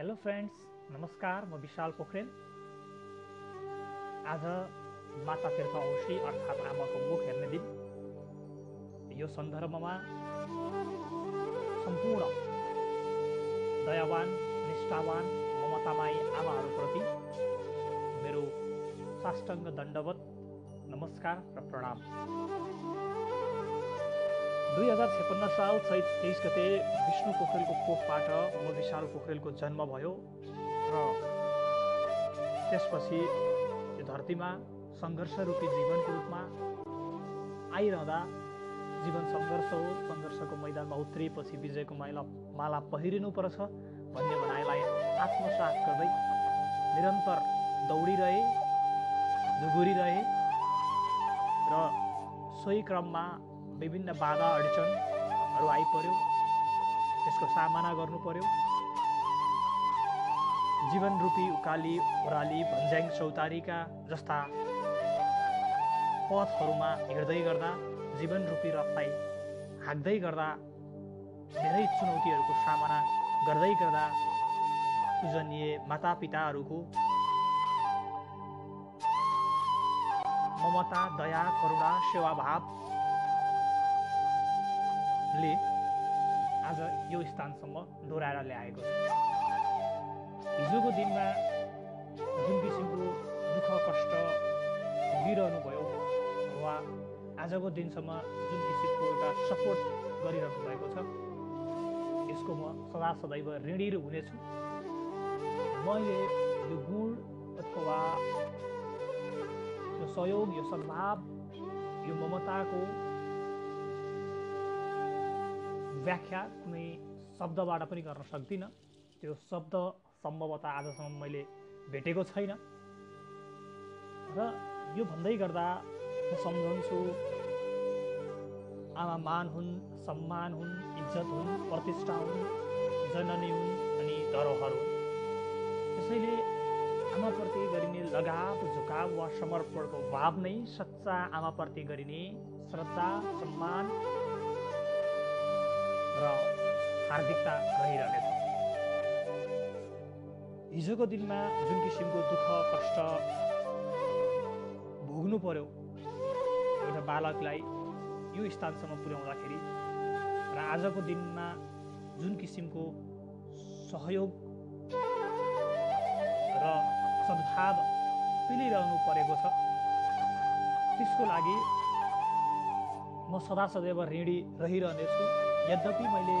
Hello friends नमस्कार म विशाल पोखरेल। आज माता तीर्थ औँसी अर्थात् आमाको मुख हेर्ने दिन। यो सन्दर्भमा सम्पूर्ण दयावान निष्ठावान ममतामाई आमाहरूप्रति मेरो साष्टाङ्ग दण्डवत नमस्कार र प्रणाम। दुई हजार छेपन्न साल चैत तेइस गते विष्णु पोखरेलको कोखबाट म विशाल पोखरेलको जन्म भयो र त्यसपछि यो धरतीमा सङ्घर्षरूपी जीवनको रूपमा आइरहँदा जीवन सङ्घर्ष हो। सङ्घर्षको मैदानमा उत्रिएपछि विजयको माला माला पहिरिनुपर्छ भन्ने भनाइलाई आत्मसात गर्दै निरन्तर दौडिरहे झुगुरिरहे र सोही क्रममा विभिन्न बाधा अडचनहरू आइपर्यो त्यसको सामना गर्नु पर्यो जीवन रूपी उकाली ओह्राली भन्ज्याङ चौतारीका जस्ता पथहरूमा हिँड्दै गर्दा जीवन रूपी रथलाई हाँक्दै गर्दा धेरै चुनौतीहरूको सामना गर्दै गर्दा पूजनीय मातापिताहरूको ममता दया करुणा सेवाभाव ले आज यो स्थानसम्म डोराएर ल्याएको छ। हिजोको दिनमा जुन किसिमको दुःख कष्ट भोगिरहनु भयो वा आजको दिनसम्म जुन किसिमको एउटा सपोर्ट गरिरहनु भएको छ यसको म सदा सदैव ऋणी हुनेछु। मैले यो गुण अथवा यो सहयोग यो सद्भाव यो ममताको व्याख्या कुनै शब्दबाट पनि गर्न सक्दिनँ। त्यो शब्द सम्भवतः आजसम्म मैले भेटेको छैन। र यो भन्दै गर्दा म सम्झन्छु आमा मान हुन् सम्मान हुन् इज्जत हुन् प्रतिष्ठा हुन् जननी हुन् अनि धरोहर हुन्। त्यसैले आमाप्रति गरिने लगाव झुकाव वा समर्पणको भाव नै सच्चा आमाप्रति गरिने श्रद्धा सम्मान र हार्दिकता रहिरहनेछ। हिजोको दिनमा जुन किसिमको दुःख कष्ट भोग्नु पर्यो एउटा बालकलाई यो स्थानसम्म पुर्याउँदाखेरि र आजको दिनमा जुन किसिमको सहयोग र सद्भाव मिलिरहनु परेको छ त्यसको लागि म सदा सदैव ऋणी रहिरहनेछु। यद्यपि मैले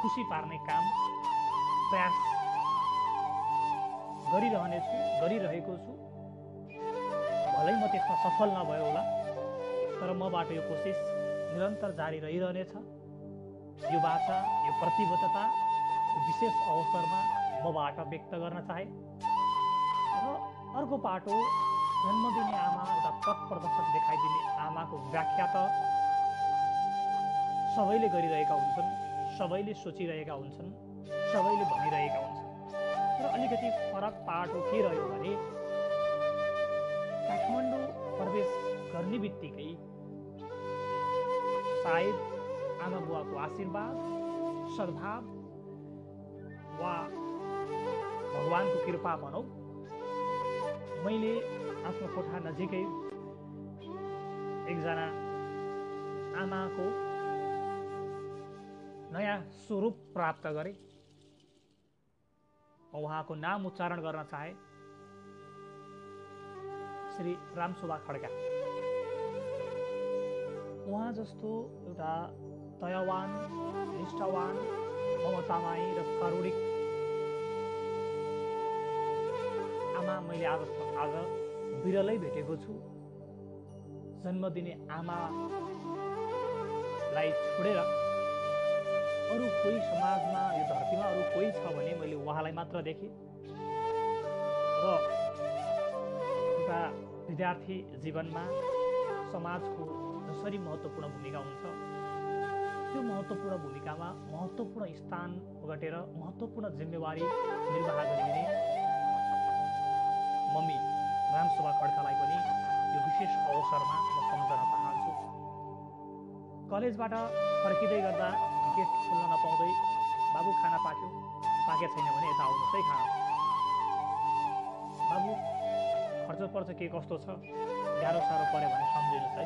खुसी पार्ने काम प्रयास गरिरहनेछु गरिरहेको छु। भलै म त्यसमा सफल नभए होला तर मबाट यो कोसिस निरन्तर जारी रहिरहनेछ। यो बाचा यो प्रतिबद्धता विशेष अवसरमा मबाट व्यक्त गर्न चाहे। र अर्को पाटो जन्म दिने आमा एउटा पथ प्रदर्शक देखाइदिने आमाको व्याख्या त सबैले गरिरहेका हुन्छन् सबैले सोचिरहेका हुन्छन् सबैले भनिरहेका हुन्छन्। तर अलिकति फरक पाटो के रह्यो भने काठमाडौँ प्रवेश गर्ने बित्तिकै सायद आमा बुवाको आशीर्वाद सद्भाव वा भगवान्को कृपा भनौँ। मैले आफ्नो कोठा नजिकै एकजना आमाको नयाँ स्वरूप प्राप्त गरे। उहाँको नाम उच्चारण गर्न चाहे। श्री रामशोभा खड्का। उहाँ जस्तो एउटा दयावान निष्ठावान ममतामाई र करुणिक आमा मैले आज आज बिरलै भेटेको छु। जन्म दिने आमालाई छोडेर अरू कोही समाजमा यो धरतीमा अरू कोही छ भने मैले उहाँलाई मात्र देखेँ। र एउटा विद्यार्थी जीवनमा समाजको जसरी महत्त्वपूर्ण भूमिका हुन्छ त्यो महत्त्वपूर्ण भूमिकामा महत्त्वपूर्ण स्थान ओगटेर महत्त्वपूर्ण जिम्मेवारी निर्वाह गरिदिने मम्मी रामशोभा खड्कालाई पनि यो विशेष अवसरमा म सम्झन चाहन्छु। कलेजबाट फर्किँदै गर्दा गेट खोल्न नपाउँदै बाबु खाना पाक्यो। पाकेको छैन भने यता आउनुहोस् है खाना। बाबु खर्च पर्छ के कस्तो छ? गाह्रो साह्रो पऱ्यो भने सम्झिनुहोस् है।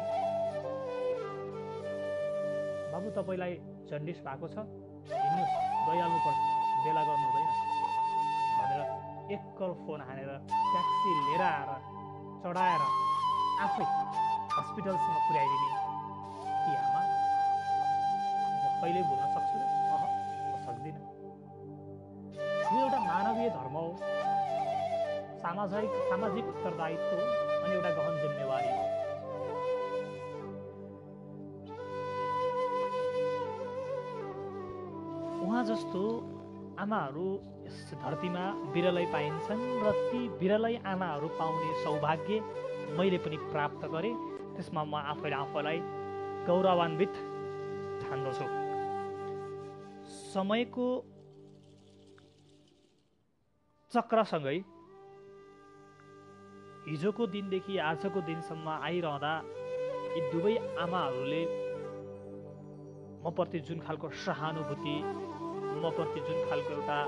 बाबु तपाईँलाई जन्डिस भएको छ? हिँड्नुहोस् गइहाल्नु पर्छ बेला गर्नु हुँदैन। भनेर एकल फोन हानेर ट्याक्सी लिएर आएर चढाएर आफै हस्पिटलसम्म पुर्याइदिने कहिल्यै भुल्न सक्छु र अह सक्दिनँ। यो एउटा मानवीय धर्म हो। सामाजिक सामाजिक उत्तरदायित्व अनि एउटा गहन जिम्मेवारी हो। उहाँ जस्तो आमाहरू यस धरतीमा बिरलै पाइन्छन् र ती बिरलै आमाहरू पाउने सौभाग्य मैले पनि प्राप्त गरेँ त्यसमा म आफैले आफैलाई गौरवान्वित ठान्दछु। समयको चक्रसँगै हिजोको दिनदेखि आजको दिनसम्म आइरहँदा यी दुवै आमाहरूले मप्रति जुन खालको सहानुभूति मप्रति जुन खालको एउटा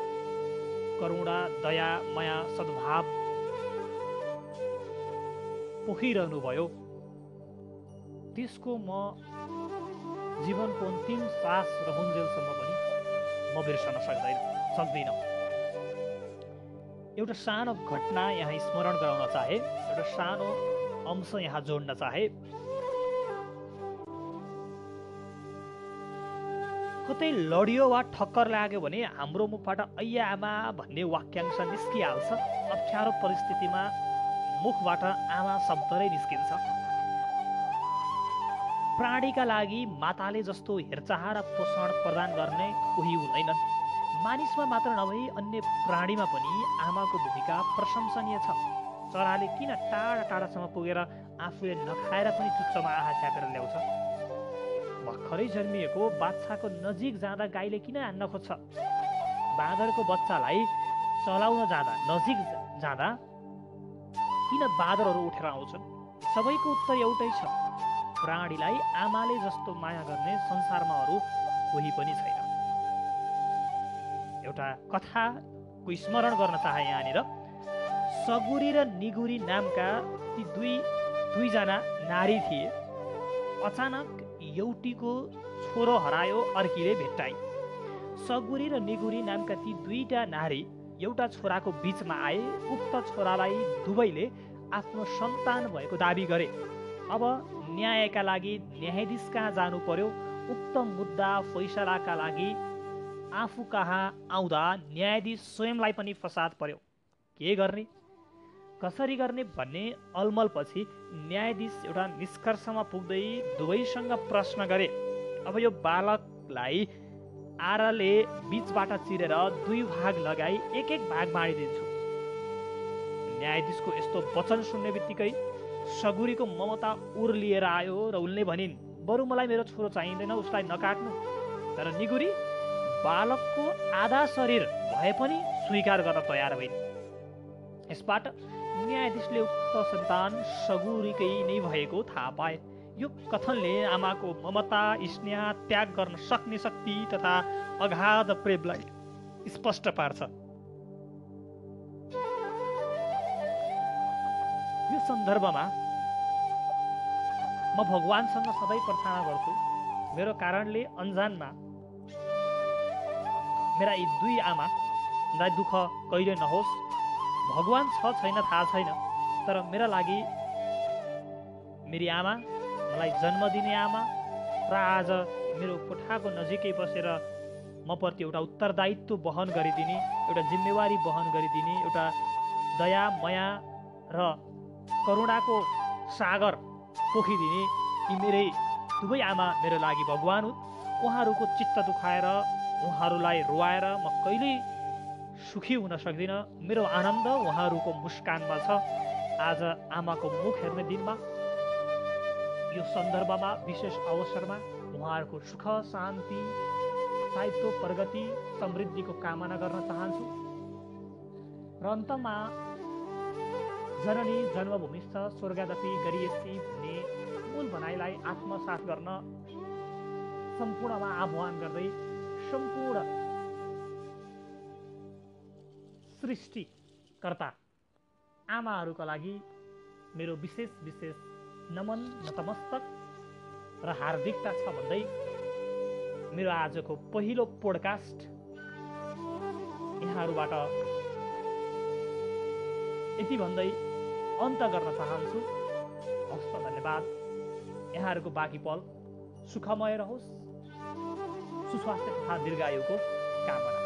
करुणा दया माया सद्भाव पोखिरहनु भयो त्यसको म जीवनको अन्तिम सास रहन्जेलसम्म पनि म बिर्सन सक्दैन सक्दिनँ एउटा सानो घटना यहाँ स्मरण गराउन चाहे एउटा सानो अंश यहाँ जोड्न चाहे। कतै लडियो वा ठक्कर लाग्यो भने हाम्रो मुखबाट ऐया आमा भन्ने वाक्यांश निस्किहाल्छ। अप्ठ्यारो परिस्थितिमा मुखबाट आमा शब्द नै निस्किन्छ। प्राणीका लागि माताले जस्तो हेरचाह र पोषण प्रदान गर्ने कोही हुँदैनन्। मानिसमा मात्र नभई अन्य प्राणीमा पनि आमाको भूमिका प्रशंसनीय छ। चराले किन टाढा टाढासम्म पुगेर आफूले नखाएर पनि चुच्चोमा आहा च्यापेर ल्याउँछ? भर्खरै जन्मिएको बाछाको नजिक जाँदा गाईले किन हान्न खोज्छ? बाँदरको बच्चालाई चलाउन जाँदा नजिक जाँदा किन बाँदरहरू उठेर आउँछन्? सबैको उत्तर एउटै छ। प्राणीलाई आमाले जस्तो माया गर्ने संसारमा अरू कोही पनि छैन। एउटा कथाको स्मरण गर्न चाहे यहाँनिर। सगुरी र निगुरी नामका ती दुई दुईजना नारी थिए। अचानक एउटीको छोरो हरायो अर्कीले भेट्टाई। सगुरी र निगुरी नामका ती दुईटा नारी एउटा छोराको बिचमा आए उक्त छोरालाई दुवैले आफ्नो सन्तान भएको दावी गरे। अब न्यायका लागि न्यायाधीश कहाँ जानु पर्यो उक्त मुद्दा फैसलाका लागि आफू कहाँ आउँदा न्यायाधीश स्वयंलाई पनि फसाद पर्यो के गर्ने कसरी गर्ने भन्ने अलमलपछि न्यायाधीश एउटा निष्कर्षमा पुग्दै दुवैसँग प्रश्न गरे अब यो बालकलाई आराले बिचबाट चिरेर दुई भाग लगाई एक एक भाग बाँडिदिन्छु न्यायाधीशको यस्तो वचन सुन्ने बित्तिकै सगुरीको ममता उर लिएर आयो र उनले भनिन् बरु मलाई मेरो छोरो चाहिँदैन उसलाई नकाट्नु। तर निगुरी बालकको आधा शरीर भए पनि स्वीकार गर्न तयार भइन्। यसबाट न्यायाधीशले उक्त सन्तान सगुरीकै नै भएको थाहा पाए। यो कथनले आमाको ममता स्नेह त्याग गर्न सक्ने शक्ति तथा अगाध प्रेमलाई स्पष्ट पार्छ। सन्दर्भमा म भगवान्सँग सधैँ प्रार्थना गर्छु। मेरो कारणले अन्जानमा मेरा यी दुई आमालाई दुःख कहिले नहोस्। भगवान् छ छैन थाहा छैन तर मेरा लागि मेरी आमा मलाई जन्म दिने आमा र आज मेरो कोठाको नजिकै बसेर म प्रति एउटा उत्तरदायित्व बहन गरिदिने एउटा जिम्मेवारी बहन गरिदिने एउटा दया माया र करुणाको सागर पोखिदिने यी मेरै दुवै आमा मेरो लागि भगवान् हुन्। उहाँहरूको चित्त दुखाएर उहाँहरूलाई रुवाएर म कहिल्यै सुखी हुन सक्दिनँ। मेरो आनन्द उहाँहरूको मुस्कानमा छ। आज आमाको मुख हेर्ने दिनमा यो सन्दर्भमा विशेष अवसरमा उहाँहरूको सुख शान्ति साहित्य प्रगति समृद्धिको कामना गर्न चाहन्छु। र अन्तमा जननी जन्मभूमिस्थ स्वर्गदपि गरिएसी भन्ने मूल भनाइलाई आत्मसात गर्न सम्पूर्णमा आह्वान गर्दै सम्पूर्ण सृष्टिकर्ता आमाहरूका लागि मेरो विशेष विशेष नमन नतमस्तक र हार्दिकता छ भन्दै मेरो आजको पहिलो पोडकास्ट यहाँहरूबाट यति भन्दै अन्त गर्न चाहन्छु। हस्त धन्यवाद। यहाँहरूको बाँकी पल सुखमय रहोस्। सुस्वास्थ्य तथा दीर्घायुको कामना।